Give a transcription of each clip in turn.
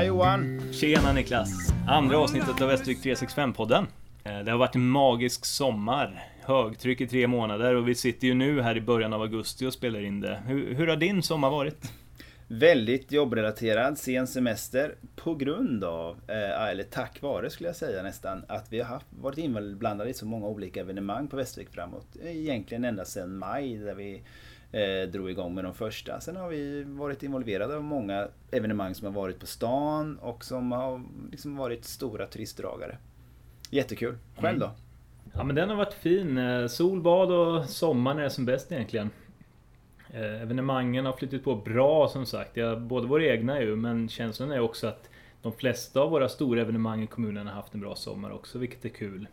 Tjena Johan! Tjena Niklas! Andra avsnittet av Västervik 365-podden. Eh, det har varit en magisk sommar. Högtryck i tre månader och vi sitter ju nu här i början av augusti och spelar in det. Hur, hur har din sommar varit? Väldigt jobbrelaterad, sen semester på grund av, eh, eller tack vare skulle jag säga nästan, att vi har haft, varit inblandade i så många olika evenemang på Västervik framåt. Egentligen ända sedan maj där vi eh, drog igång med de första. Sen har vi varit involverade av många evenemang som har varit på stan och som har liksom varit stora turistdragare. Jättekul. Själv då? Mm. Ja men den har varit fin. Eh, solbad och sommaren är som bäst egentligen. Eh, evenemangen har flyttat på bra som sagt. Både våra egna ju, men känslan är också att de flesta av våra stora evenemang i kommunen har haft en bra sommar också, vilket är kul.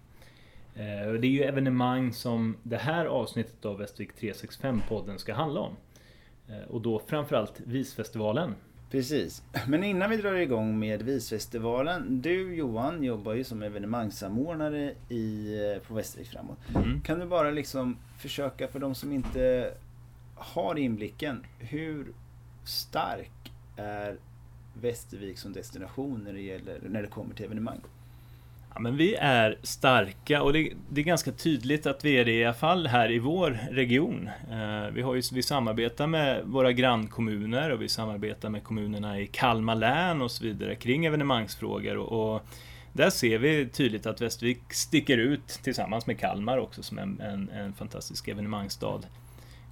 Eh, det är ju evenemang som det här avsnittet av Västervik 365-podden ska handla om. Eh, och då framförallt Visfestivalen. Precis. Men innan vi drar igång med Visfestivalen. Du Johan jobbar ju som evenemangssamordnare i, på Västervik framåt. Mm. Kan du bara liksom försöka för de som inte har inblicken. Hur stark är Västervik som destination när det, gäller, när det kommer till evenemang? Ja, men vi är starka och det, det, är ganska tydligt att vi är det i alla fall här i vår region. Eh, vi, har ju, vi samarbetar med våra grannkommuner och vi samarbetar med kommunerna i Kalmar län och så vidare kring evenemangsfrågor. Och, och där ser vi tydligt att Västervik sticker ut tillsammans med Kalmar också som en, en, en fantastisk evenemangsstad.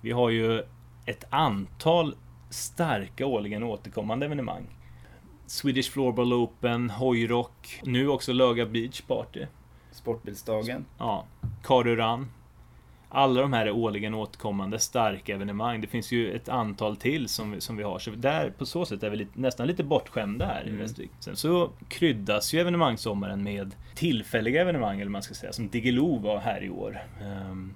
Vi har ju ett antal starka årligen återkommande evenemang. Swedish Floorball Open, Hojrock, nu också Löga Beach Party. Sportbilsdagen. Ja. Karuran. Alla de här är årligen återkommande starka evenemang. Det finns ju ett antal till som vi, som vi har. Så där, på så sätt är vi lite, nästan lite bortskämda här mm. i Västervik. Sen så kryddas ju evenemangssommaren med tillfälliga evenemang, eller man ska säga, som Diggiloo var här i år. Um,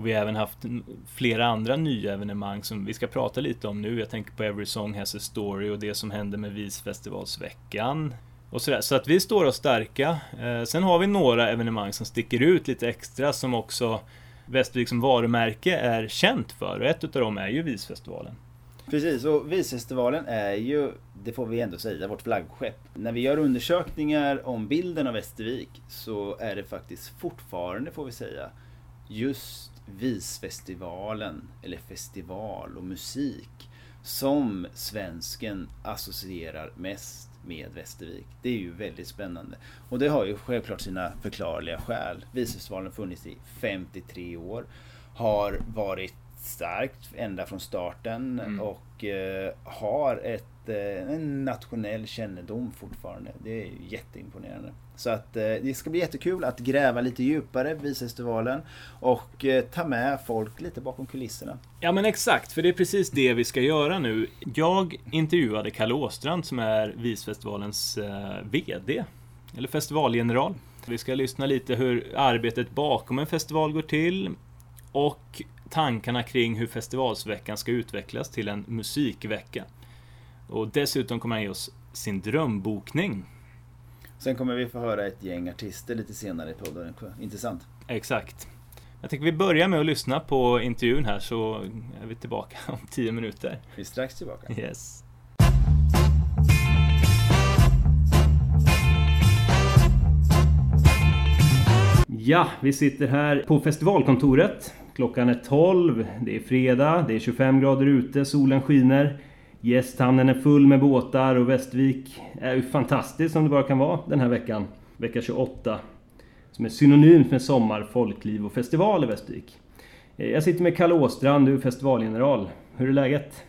och vi har även haft flera andra nya evenemang som vi ska prata lite om nu. Jag tänker på Every Song Has a Story och det som hände med Visfestivalsveckan. Och sådär. Så att vi står oss starka. Eh, sen har vi några evenemang som sticker ut lite extra som också Västervik som varumärke är känt för. Och ett utav dem är ju Visfestivalen. Precis, och Visfestivalen är ju, det får vi ändå säga, vårt flaggskepp. När vi gör undersökningar om bilden av Västervik så är det faktiskt fortfarande, får vi säga, just visfestivalen, eller festival och musik som svensken associerar mest med Västervik. Det är ju väldigt spännande. Och det har ju självklart sina förklarliga skäl. Visfestivalen har funnits i 53 år. Har varit starkt ända från starten mm. och eh, har ett, eh, en nationell kännedom fortfarande. Det är jätteimponerande. Så att eh, det ska bli jättekul att gräva lite djupare vid Visfestivalen och eh, ta med folk lite bakom kulisserna. Ja men exakt, för det är precis det vi ska göra nu. Jag intervjuade Kalle Åstrand som är Visfestivalens eh, VD, eller festivalgeneral. Vi ska lyssna lite hur arbetet bakom en festival går till och tankarna kring hur festivalsveckan ska utvecklas till en musikvecka. Och dessutom kommer han ge oss sin drömbokning Sen kommer vi få höra ett gäng artister lite senare i podden. Intressant. Exakt. Jag tänker vi börjar med att lyssna på intervjun här så är vi tillbaka om tio minuter. Vi är strax tillbaka. Yes. Ja, vi sitter här på festivalkontoret. Klockan är 12, det är fredag, det är 25 grader ute, solen skiner. Gästhamnen är full med båtar och Västervik är ju fantastiskt som det bara kan vara den här veckan. Vecka 28. Som är synonymt med sommar, folkliv och festival i Västervik. Eh, jag sitter med Kalle Åstrand, du är festivalgeneral. Hur är läget?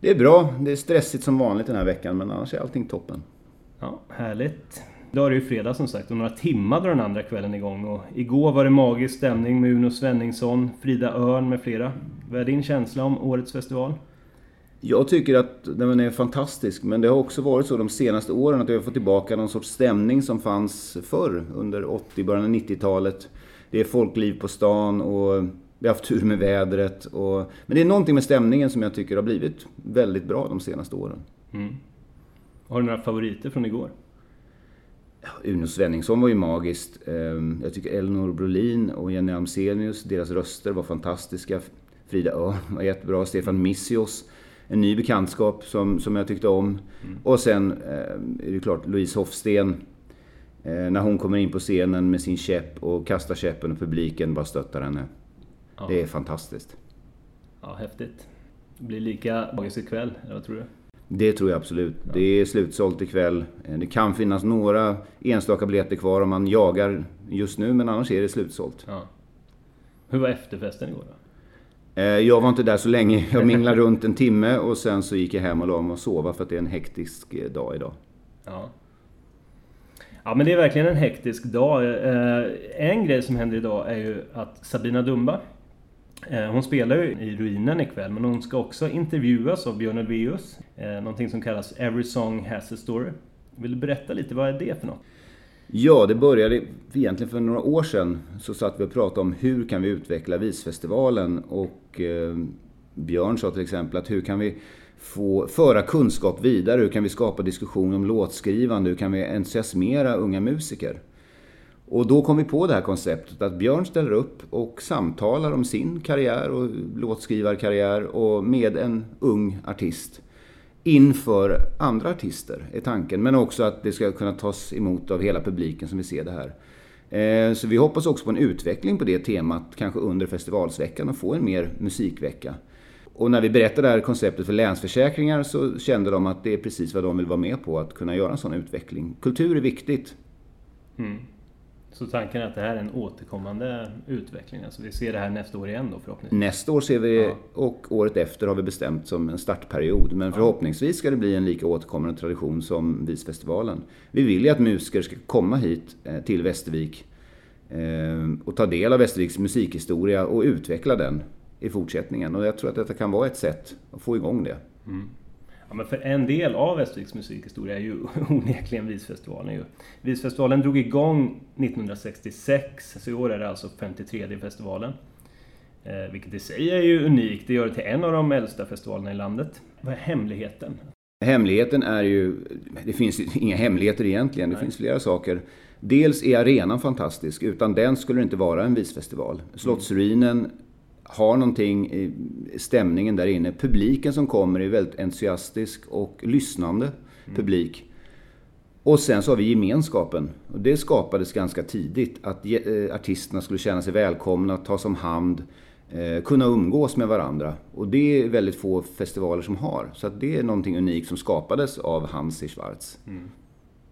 Det är bra. Det är stressigt som vanligt den här veckan men annars är allting toppen. Ja, härligt. Idag är det ju fredag som sagt och några timmar drar den andra kvällen igång. Och igår var det magisk stämning med Uno Svenningsson, Frida Örn med flera. Vad är din känsla om årets festival? Jag tycker att den är fantastisk, men det har också varit så de senaste åren att vi har fått tillbaka någon sorts stämning som fanns förr, under 80 början av 90-talet. Det är folkliv på stan och vi har haft tur med vädret. Och, men det är någonting med stämningen som jag tycker har blivit väldigt bra de senaste åren. Mm. Har du några favoriter från igår? Uno Svenningsson var ju magiskt. Ehm, jag tycker Elinor Brolin och Jenny Amsenius, deras röster var fantastiska. Frida Örn var jättebra. Stefan Missios en ny bekantskap som, som jag tyckte om. Mm. Och sen eh, är det klart Louise Hofsten. Eh, när hon kommer in på scenen med sin käpp och kastar käppen och publiken bara stöttar henne. Ja. Det är fantastiskt. Ja, häftigt. Det blir lika magiskt ikväll, eller vad tror du? Det tror jag absolut. Ja. Det är slutsålt ikväll. Eh, det kan finnas några enstaka biljetter kvar om man jagar just nu, men annars är det slutsålt. Ja. Hur var efterfesten igår då? Eh, jag var inte där så länge. Jag minglade runt en timme och sen så gick jag hem och la mig och sova för att det är en hektisk eh, dag idag. Ja. Ja men det är verkligen en hektisk dag. Eh, en grej som händer idag är ju att Sabina Dumba hon spelar ju i Ruinen ikväll, men hon ska också intervjuas av Björn Ulvaeus. Någonting som kallas Every Song Has a Story. Vill du berätta lite, vad är det för något? Ja, det började egentligen för några år sedan. Så satt vi och pratade om hur kan vi utveckla Visfestivalen. Och eh, Björn sa till exempel att hur kan vi få föra kunskap vidare? Hur kan vi skapa diskussion om låtskrivande? Hur kan vi entusiasmera unga musiker? Och då kom vi på det här konceptet att Björn ställer upp och samtalar om sin karriär och låtskrivarkarriär och med en ung artist inför andra artister, är tanken. Men också att det ska kunna tas emot av hela publiken som vill se det här. Eh, så vi hoppas också på en utveckling på det temat, kanske under festivalsveckan och få en mer musikvecka. Och när vi berättade det här konceptet för Länsförsäkringar så kände de att det är precis vad de vill vara med på, att kunna göra en sån utveckling. Kultur är viktigt. Mm. Så tanken är att det här är en återkommande utveckling? Alltså vi ser det här nästa år igen då förhoppningsvis? Nästa år ser vi, ja. och året efter har vi bestämt som en startperiod. Men förhoppningsvis ska det bli en lika återkommande tradition som Visfestivalen. Vi vill ju att musiker ska komma hit eh, till Västervik eh, och ta del av Västerviks musikhistoria och utveckla den i fortsättningen. Och jag tror att detta kan vara ett sätt att få igång det. Mm. Ja, men för en del av Västerviks musikhistoria är ju onekligen Visfestivalen. Ju. Visfestivalen drog igång 1966, så i år är det alltså 53 festivalen. Eh, vilket i sig är ju unikt, det gör det till en av de äldsta festivalerna i landet. Vad är hemligheten? Hemligheten är ju, det finns inga hemligheter egentligen, det Nej. finns flera saker. Dels är arenan fantastisk, utan den skulle det inte vara en visfestival. Slottsruinen har någonting i stämningen där inne. Publiken som kommer är väldigt entusiastisk och lyssnande mm. publik. Och sen så har vi gemenskapen. Och det skapades ganska tidigt. Att eh, artisterna skulle känna sig välkomna, tas om hand, eh, kunna umgås med varandra. Och det är väldigt få festivaler som har. Så det är någonting unikt som skapades av Hansi Schwarz. Mm.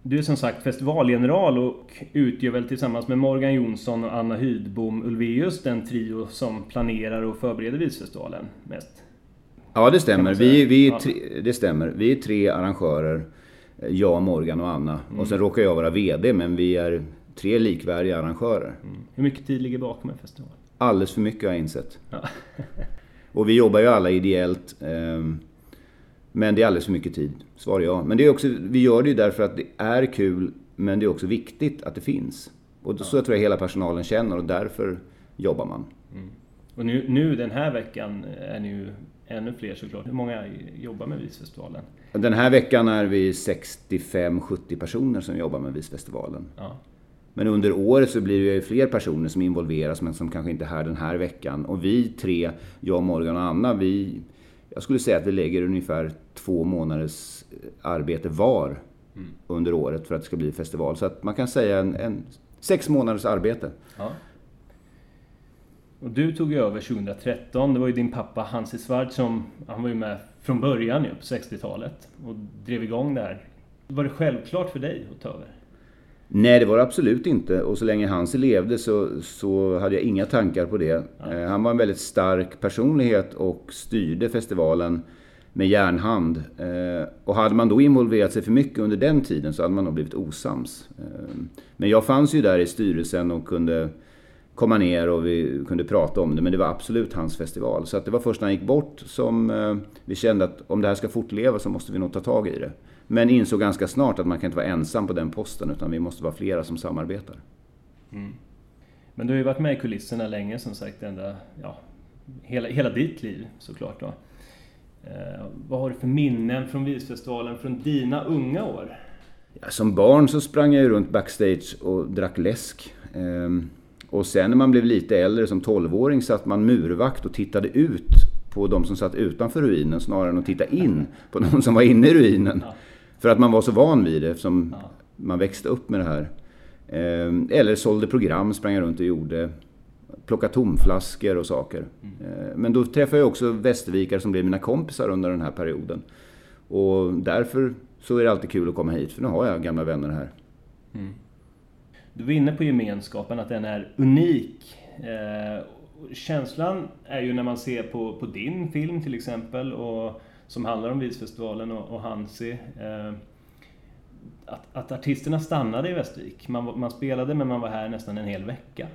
Du är som sagt festivalgeneral och utgör väl tillsammans med Morgan Jonsson och Anna Hydbom Ulveus den trio som planerar och förbereder Visfestivalen mest? Ja, det stämmer. Vi, vi är tre, det stämmer. Vi är tre arrangörer. Jag, Morgan och Anna. Mm. Och sen råkar jag vara VD, men vi är tre likvärdiga arrangörer. Mm. Hur mycket tid ligger bakom en festival? Alldeles för mycket har jag insett. Ja. och vi jobbar ju alla ideellt. Um, men det är alldeles för mycket tid, svarar jag. Men det är också, vi gör det ju därför att det är kul, men det är också viktigt att det finns. Och så ja. tror jag hela personalen känner och därför jobbar man. Mm. Och nu, nu den här veckan är ni ju ännu fler såklart. Hur många jobbar med Visfestivalen? Den här veckan är vi 65-70 personer som jobbar med Visfestivalen. Ja. Men under året så blir det ju fler personer som involveras men som kanske inte är här den här veckan. Och vi tre, jag, Morgan och Anna, vi jag skulle säga att vi lägger ungefär två månaders eh, arbete var mm. under året för att det ska bli festival. Så att man kan säga en, en sex månaders arbete. Ja. Och du tog över 2013. Det var ju din pappa Hansi Svart som, han var ju med från början ju på 60-talet och drev igång det här. Var det självklart för dig att ta över? Nej, det var det absolut inte. Och så länge Hansi levde så, så hade jag inga tankar på det. Ja. Eh, han var en väldigt stark personlighet och styrde festivalen med järnhand. Eh, och hade man då involverat sig för mycket under den tiden så hade man nog blivit osams. Eh, men jag fanns ju där i styrelsen och kunde komma ner och vi kunde prata om det. Men det var absolut hans festival. Så att det var först när han gick bort som vi kände att om det här ska fortleva så måste vi nog ta tag i det. Men insåg ganska snart att man kan inte vara ensam på den posten utan vi måste vara flera som samarbetar. Mm. Men du har ju varit med i kulisserna länge som sagt, ända, ja, hela, hela ditt liv såklart. Då. Eh, vad har du för minnen från Visfestivalen från dina unga år? Ja, som barn så sprang jag ju runt backstage och drack läsk. Eh, och sen när man blev lite äldre, som 12-åring, satt man murvakt och tittade ut på de som satt utanför ruinen snarare än att titta in på de som var inne i ruinen. Ja. För att man var så van vid det eftersom ja. man växte upp med det här. Eh, eller sålde program, sprang runt och gjorde. Plocka tomflaskor och saker. Mm. Eh, men då träffade jag också västervikare som blev mina kompisar under den här perioden. Och därför så är det alltid kul att komma hit, för nu har jag gamla vänner här. Mm. Du var inne på gemenskapen, att den är unik. Eh, känslan är ju när man ser på, på din film till exempel, och, som handlar om Visfestivalen och, och Hansi. Eh, att, att artisterna stannade i Västervik. Man, man spelade men man var här nästan en hel vecka.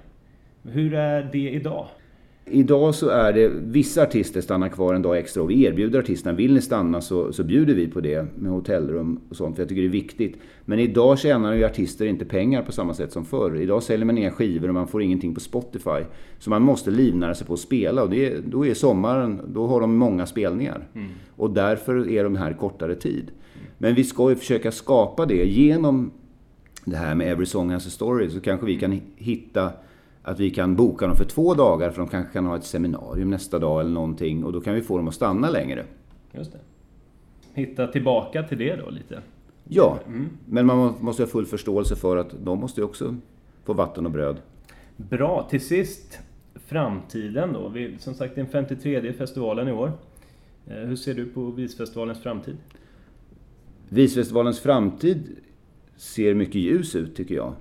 Hur är det idag? Idag så är det, vissa artister stannar kvar en dag extra och vi erbjuder artisterna, vill ni stanna så, så bjuder vi på det med hotellrum och sånt, för jag tycker det är viktigt. Men idag tjänar ju artister inte pengar på samma sätt som förr. Idag säljer man inga skivor och man får ingenting på Spotify. Så man måste livnära sig på att spela och det, då är sommaren, då har de många spelningar. Mm. Och därför är de här kortare tid. Men vi ska ju försöka skapa det genom det här med Every Song Has A Story, så kanske vi kan hitta att vi kan boka dem för två dagar för de kanske kan ha ett seminarium nästa dag eller någonting och då kan vi få dem att stanna längre. Just det. Hitta tillbaka till det då lite? Ja, mm. men man måste ha full förståelse för att de måste också få vatten och bröd. Bra, till sist framtiden då. Vi, som sagt, den 53 festivalen i år. Eh, hur ser du på Visfestivalens framtid? Visfestivalens framtid ser mycket ljus ut tycker jag.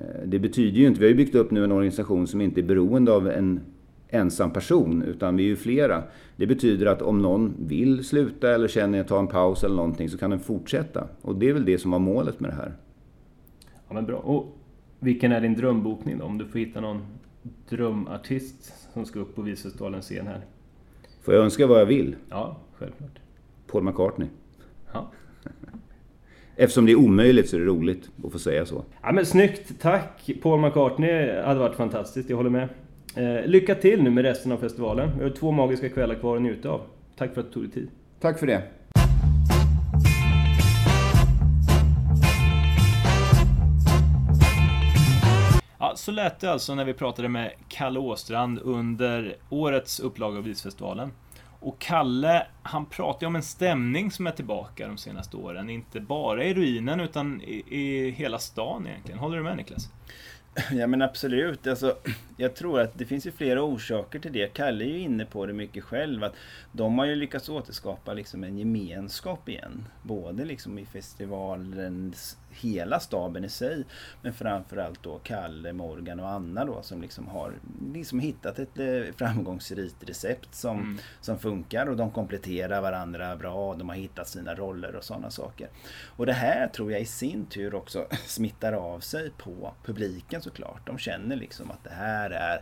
Eh, det betyder ju inte, vi har ju byggt upp nu en organisation som inte är beroende av en ensam person, utan vi är ju flera. Det betyder att om någon vill sluta eller känner att ta en paus eller någonting så kan den fortsätta. Och det är väl det som var målet med det här. Ja men bra. Och vilken är din drömbokning då? Om du får hitta någon drömartist som ska upp på Visfestivalens scen här. Får jag önska vad jag vill? Ja, självklart. Paul McCartney. Ja. Eftersom det är omöjligt så är det roligt att få säga så. Ja men snyggt, tack! Paul McCartney hade varit fantastiskt, jag håller med. Eh, lycka till nu med resten av festivalen. Vi har två magiska kvällar kvar att njuta av. Tack för att du tog dig tid. Tack för det. Ja, så lät det alltså när vi pratade med Kalle Åstrand under årets upplaga av Visfestivalen. Och Kalle, han pratar ju om en stämning som är tillbaka de senaste åren. Inte bara i ruinen utan i, i hela stan egentligen. Håller du med Niklas? Ja men absolut. Alltså, jag tror att det finns ju flera orsaker till det. Kalle är ju inne på det mycket själv. Att de har ju lyckats återskapa liksom en gemenskap igen. Både liksom i festivalens hela staben i sig. Men framförallt då Kalle, Morgan och Anna då som liksom har liksom hittat ett eh, framgångsrikt recept som, mm. som funkar och de kompletterar varandra bra. De har hittat sina roller och sådana saker. Och det här tror jag i sin tur också smittar av sig på publiken såklart. De känner liksom att det här är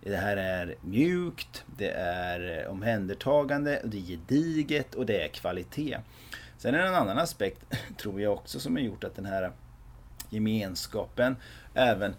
det här är mjukt, det är omhändertagande, det är gediget och det är kvalitet. Sen är det en annan aspekt, tror jag också, som har gjort att den här gemenskapen även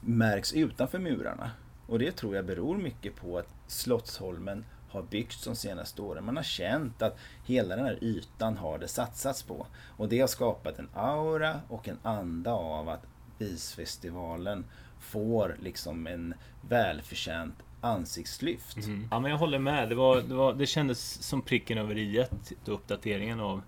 märks utanför murarna. Och det tror jag beror mycket på att Slottsholmen har byggts de senaste åren. Man har känt att hela den här ytan har det satsats på. Och det har skapat en aura och en anda av att Visfestivalen får liksom en välförtjänt ansiktslyft. Mm. Ja men jag håller med. Det, var, det, var, det kändes som pricken över i uppdateringen av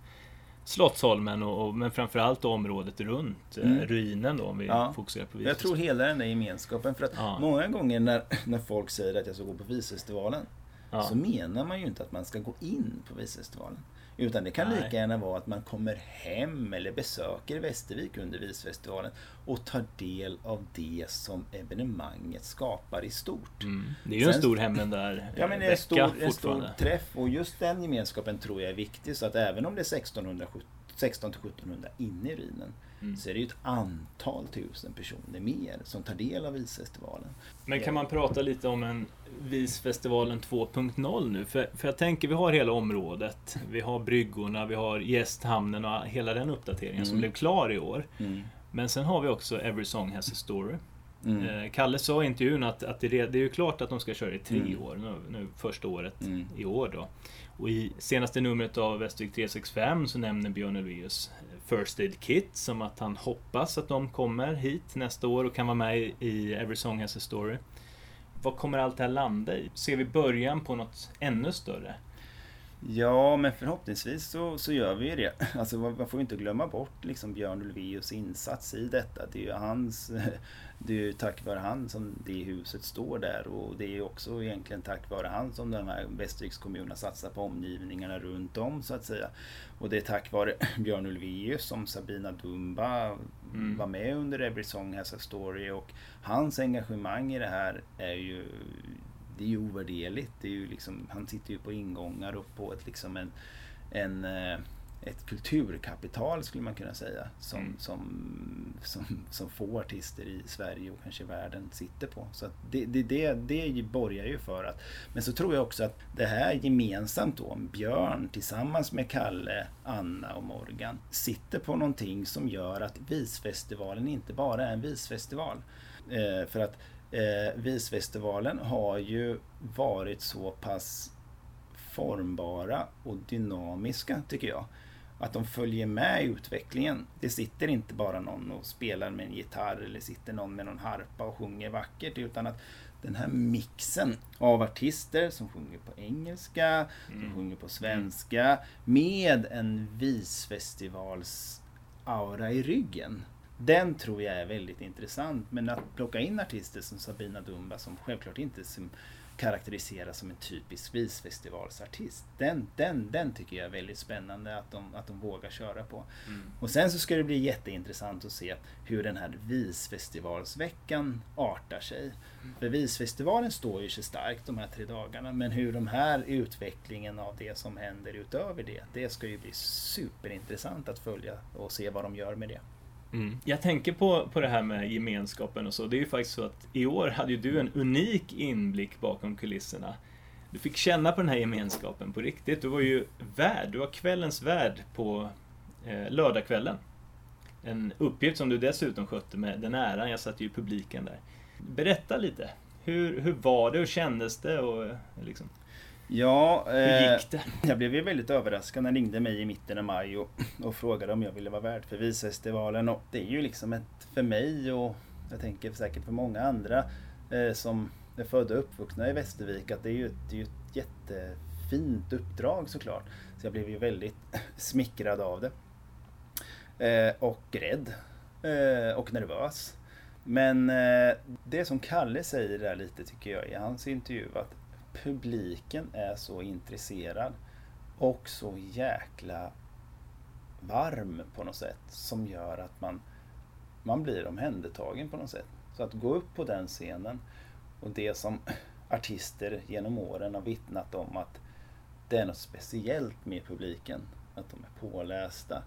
Slottsholmen och, och, men framförallt området runt eh, mm. ruinen då om vi ja. fokuserar på Jag tror hela den där gemenskapen. För att ja. många gånger när, när folk säger att jag ska gå på Visfestivalen ja. så menar man ju inte att man ska gå in på Visfestivalen. Utan det kan Nej. lika gärna vara att man kommer hem eller besöker Västervik under Visfestivalen och tar del av det som evenemanget skapar i stort. Mm. Det är ju Sen, en stor där Ja men det är en stor, en stor träff och just den gemenskapen tror jag är viktig. Så att även om det är 1670 16 till 1700 inne i ruinen mm. så är det ju ett antal tusen personer mer som tar del av Visfestivalen. Men kan man prata lite om en Visfestivalen 2.0 nu? För, för jag tänker, vi har hela området. Vi har bryggorna, vi har gästhamnen och hela den uppdateringen mm. som blev klar i år. Mm. Men sen har vi också Every Song Has A Story. Mm. Eh, Kalle sa i intervjun att, att det, det, är ju klart att de ska köra i tre mm. år, nu, nu första året mm. i år då. Och i senaste numret av Västervik 365 så nämner Björn Ulvaeus First Aid Kit som att han hoppas att de kommer hit nästa år och kan vara med i Every Song Has A Story. vad kommer allt det här landa i? Ser vi början på något ännu större? Ja, men förhoppningsvis så, så gör vi ju det. Alltså, man får inte glömma bort liksom Björn Ulvaeus insats i detta. Det är ju hans, det är ju tack vare han som det huset står där och det är ju också egentligen tack vare han som de här Västerviks kommunerna satsar på omgivningarna runt om så att säga. Och det är tack vare Björn Ulvaeus som Sabina Dumba mm. var med under Every Song Has a Story och hans engagemang i det här är ju det är ju ovärderligt. Det är ju liksom, han sitter ju på ingångar och på ett, liksom en, en, eh, ett kulturkapital skulle man kunna säga. Som, mm. som, som, som få artister i Sverige och kanske världen sitter på. Så det, det, det, det borgar ju för att... Men så tror jag också att det här gemensamt då, Björn tillsammans med Kalle, Anna och Morgan, sitter på någonting som gör att Visfestivalen inte bara är en visfestival. Eh, för att eh, Visfestivalen har ju varit så pass formbara och dynamiska tycker jag. Att de följer med i utvecklingen. Det sitter inte bara någon och spelar med en gitarr eller sitter någon med någon harpa och sjunger vackert utan att den här mixen av artister som sjunger på engelska, mm. som sjunger på svenska med en visfestivals aura i ryggen. Den tror jag är väldigt intressant. Men att plocka in artister som Sabina Dumba som självklart inte som karaktäriseras som en typisk visfestivalsartist. Den, den, den tycker jag är väldigt spännande att de, att de vågar köra på. Mm. Och sen så ska det bli jätteintressant att se hur den här visfestivalsveckan artar sig. Mm. För visfestivalen står ju sig starkt de här tre dagarna men hur de här utvecklingen av det som händer utöver det, det ska ju bli superintressant att följa och se vad de gör med det. Mm. Jag tänker på, på det här med gemenskapen och så. Det är ju faktiskt så att i år hade ju du en unik inblick bakom kulisserna. Du fick känna på den här gemenskapen på riktigt. Du var ju värd, du var kvällens värd på eh, lördagskvällen. En uppgift som du dessutom skötte med den äran, jag satt ju i publiken där. Berätta lite. Hur, hur var det, hur kändes det? Och, liksom? Ja, Hur gick det? Jag blev ju väldigt överraskad när han ringde mig i mitten av maj och, och frågade om jag ville vara värd för Visfestivalen. Och det är ju liksom ett, för mig och jag tänker säkert för många andra eh, som är födda och uppvuxna i Västervik att det är ju, det är ett jättefint uppdrag såklart. Så jag blev ju väldigt smickrad av det. Eh, och rädd. Eh, och nervös. Men eh, det som Kalle säger där lite tycker jag i hans intervju att publiken är så intresserad och så jäkla varm på något sätt som gör att man, man blir omhändertagen på något sätt. Så att gå upp på den scenen och det som artister genom åren har vittnat om att det är något speciellt med publiken. Att de är pålästa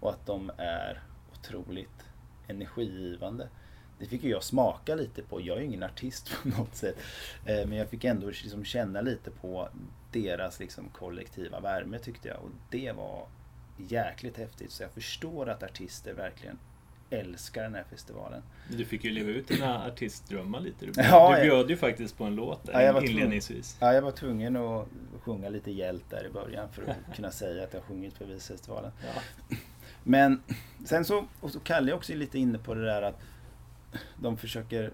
och att de är otroligt energigivande det fick ju jag smaka lite på. Jag är ju ingen artist på något sätt. Eh, men jag fick ändå liksom känna lite på deras liksom kollektiva värme tyckte jag. Och det var jäkligt häftigt. Så jag förstår att artister verkligen älskar den här festivalen. Du fick ju leva ut dina artistdrömmar lite. Du, ja, du bjöd ju faktiskt på en låt där, ja, inledningsvis. Ja, jag var tvungen att sjunga lite hjält där i början för att kunna säga att jag sjungit på Visfestivalen. Ja. Men sen så, och så Kalle är också lite inne på det där att de försöker,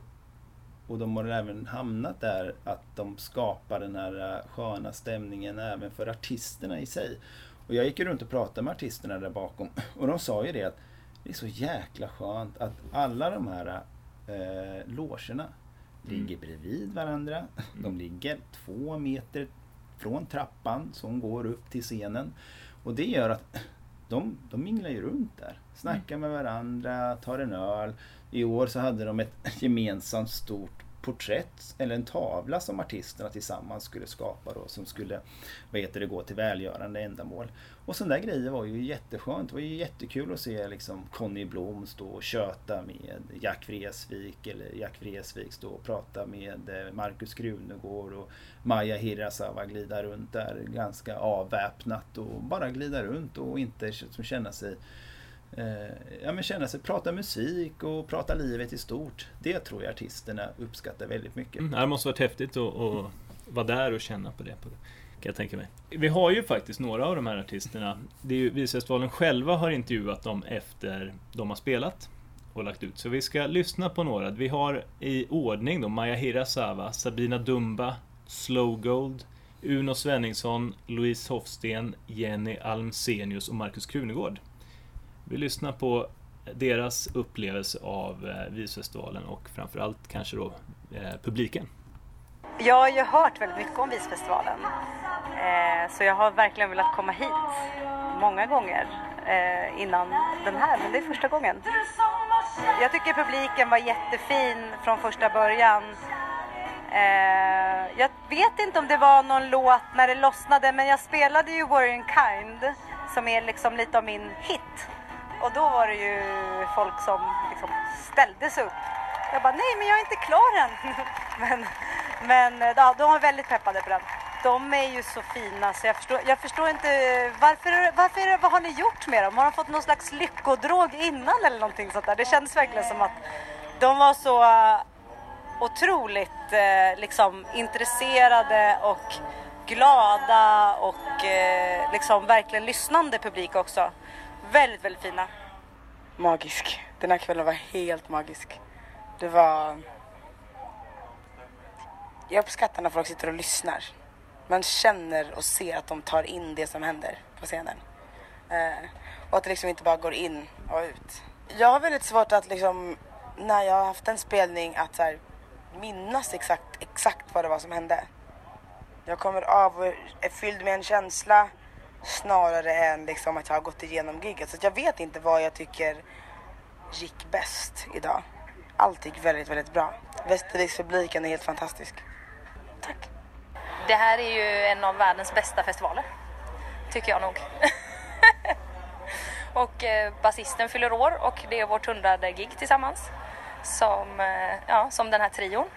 och de har även hamnat där, att de skapar den här äh, sköna stämningen även för artisterna i sig. Och jag gick runt och pratade med artisterna där bakom och de sa ju det att det är så jäkla skönt att alla de här eh, logerna mm. ligger bredvid varandra. Mm. De ligger två meter från trappan som går upp till scenen. Och det gör att de, de minglar ju runt där. Snackar mm. med varandra, tar en öl. I år så hade de ett gemensamt stort porträtt eller en tavla som artisterna tillsammans skulle skapa då som skulle vad heter det, gå till välgörande ändamål. Och sådana där grejer var ju jätteskönt. Det var ju jättekul att se liksom Conny Blom stå och köta med Jack Vreeswijk eller Jack Vreeswijk stå och prata med eh, Markus Krunegård och Maja Hirasawa glida runt där ganska avväpnat och bara glida runt och inte känna sig Eh, ja, men känna sig, prata musik och prata livet i stort. Det tror jag artisterna uppskattar väldigt mycket. Mm, det måste varit häftigt att, att vara där och känna på det. På det. Kan jag tänka mig. Vi har ju faktiskt några av de här artisterna. Det är ju Visfestivalen själva har intervjuat dem efter de har spelat. och lagt ut. Så vi ska lyssna på några. Vi har i ordning då Maja Hirasawa, Sabina Dumba, Slow Gold, Uno Svenningsson, Louise Hofsten, Jenny Almsenius och Markus Krunegård. Vi lyssnar på deras upplevelse av eh, Visfestivalen och framförallt kanske då eh, publiken. Jag har ju hört väldigt mycket om Visfestivalen. Eh, så jag har verkligen velat komma hit många gånger eh, innan den här, men det är första gången. Jag tycker publiken var jättefin från första början. Eh, jag vet inte om det var någon låt när det lossnade, men jag spelade ju Warrior Kind som är liksom lite av min hit. Och då var det ju folk som liksom ställde sig upp. Jag bara, nej men jag är inte klar än. men men ja, de var väldigt peppade på den. De är ju så fina så jag förstår, jag förstår inte varför, varför vad har ni gjort med dem? Har de fått någon slags lyckodrog innan eller någonting sånt där? Det kändes verkligen som att de var så eh, otroligt eh, liksom intresserade och glada och eh, liksom verkligen lyssnande publik också. Väldigt, väldigt fina. Magisk. Den här kvällen var helt magisk. Det var... Jag uppskattar när folk sitter och lyssnar. Man känner och ser att de tar in det som händer på scenen. Eh, och att det liksom inte bara går in och ut. Jag har väldigt svårt att liksom, när jag har haft en spelning, att så här, minnas exakt, exakt vad det var som hände. Jag kommer av och är fylld med en känsla snarare än liksom att jag har gått igenom giget. Så jag vet inte vad jag tycker gick bäst idag. Allt gick väldigt, väldigt bra. Västervikspubliken är helt fantastisk. Tack. Det här är ju en av världens bästa festivaler. Tycker jag nog. och eh, basisten fyller år och det är vårt hundrade gig tillsammans. Som, eh, ja, som den här trion.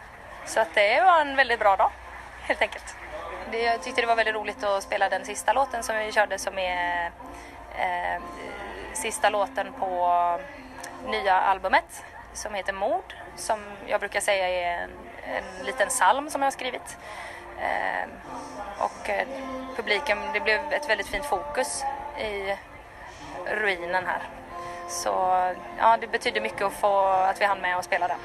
Så att det var en väldigt bra dag, helt enkelt. Det, jag tyckte det var väldigt roligt att spela den sista låten som vi körde som är eh, sista låten på nya albumet som heter Mord som jag brukar säga är en, en liten psalm som jag har skrivit. Eh, och eh, publiken, det blev ett väldigt fint fokus i ruinen här. Så ja, det betyder mycket att, få, att vi hann med och spela den.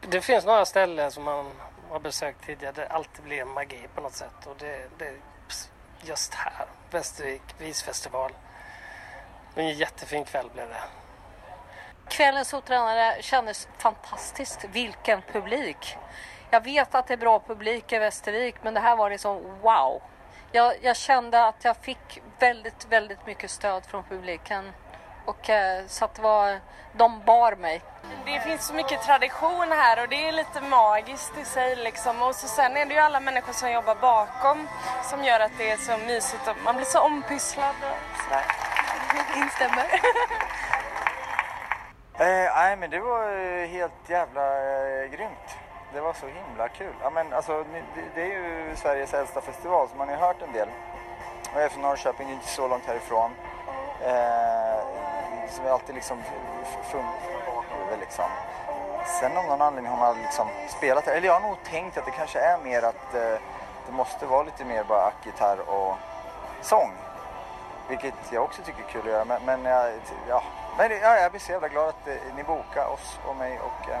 Det finns några ställen som man har besökt tidigare där det alltid blir magi på något sätt och det, det är just här, Västervik visfestival. En jättefin kväll blev det. Kvällens uppträdande kändes fantastiskt. Vilken publik! Jag vet att det är bra publik i Västervik men det här var liksom wow. Jag, jag kände att jag fick väldigt, väldigt mycket stöd från publiken. Och eh, så att det var, de bar mig. Det finns så mycket tradition här och det är lite magiskt i sig liksom. Och så sen är det ju alla människor som jobbar bakom som gör att det är så mysigt och man blir så ompysslad och sådär. Instämmer. Eh, nej men det var helt jävla eh, grymt. Det var så himla kul. Ja, men, alltså, det, det är ju Sveriges äldsta festival så man har ju hört en del. Och jag är från Norrköping, inte så långt härifrån. Eh, som jag alltid liksom funnit liksom. Sen om någon anledning har man liksom spelat Eller jag har nog tänkt att det kanske är mer att eh, det måste vara lite mer bara gitarr och sång. Vilket jag också tycker är kul att göra. Men, men, jag, ja. men ja, jag blir så jävla glad att eh, ni bokar oss och mig och eh,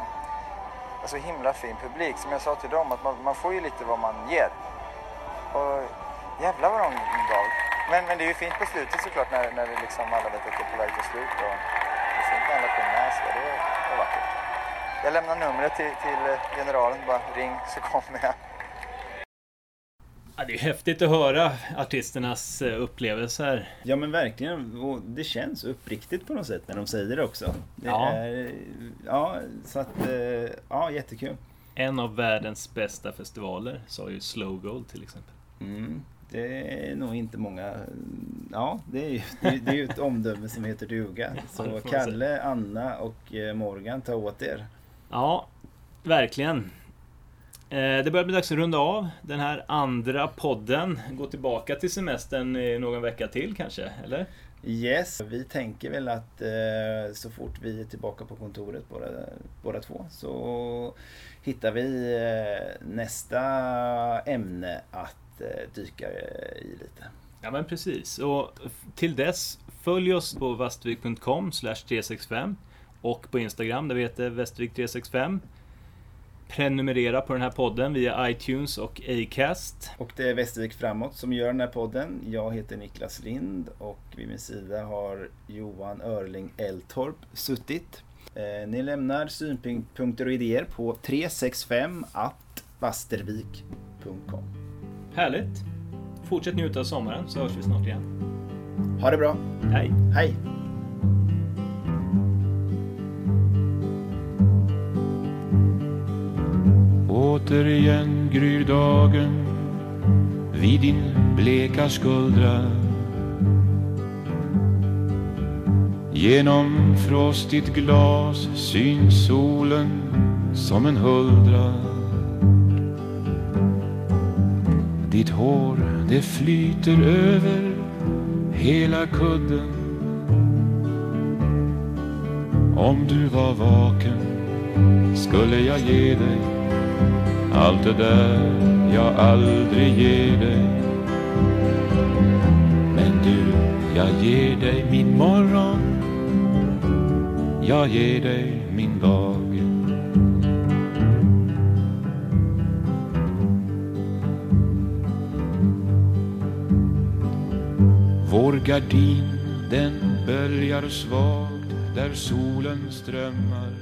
alltså himla fin publik. Som jag sa till dem, att man, man får ju lite vad man ger. Och jävlar vad de gav. Men, men det är ju fint på slutet såklart när, när det liksom alla vet att det är på väg till slut. Och det är fint när alla sjunger med. Det var vackert. Jag lämnar numret till, till eh, generalen. Bara ring så kommer jag. Ja, det är häftigt att höra artisternas eh, upplevelser. Ja men verkligen. Och det känns uppriktigt på något sätt när de säger det också. Det Ja. Är, ja, så att... eh, Ja, jättekul. En av världens bästa festivaler, sa ju Slow Gold till exempel. Mm, det är nog inte många... Ja, det är ju, det är, ju ett omdöme som heter duga. Så Kalle, Anna och eh, Morgan, ta åt er. Ja, verkligen. Eh, Det börjar bli dags att runda av den här andra podden. Gå tillbaka till semestern i någon vecka till kanske, eller? Yes, vi tänker väl att eh, så fort vi är tillbaka på kontoret båda, båda två så hittar vi eh, nästa ämne att eh, dyka eh, i lite. Ja men precis. Och till dess, följ oss på vastvik.com 365 och på Instagram där vi heter Västervik365. Prenumerera på den här podden via iTunes och Acast. Och det är Västervik Framåt som gör den här podden. Jag heter Niklas Lind och vid min sida har Johan Örling Eltorp suttit. Eh, ni lämnar synpunkter och idéer på 365 at vastervik.com. Härligt! Fortsätt njuta av sommaren så hörs vi snart igen. Ha det bra! Hej! Hej! Återigen gryr dagen vid din bleka skuldra Genom frostigt glas syns solen som en huldra Ditt hår det flyter över hela kudden. Om du var vaken skulle jag ge dig allt det där jag aldrig ger dig. Men du, jag ger dig min morgon. Jag ger dig min dag. Vår gardin den böljar svagt där solen strömmar.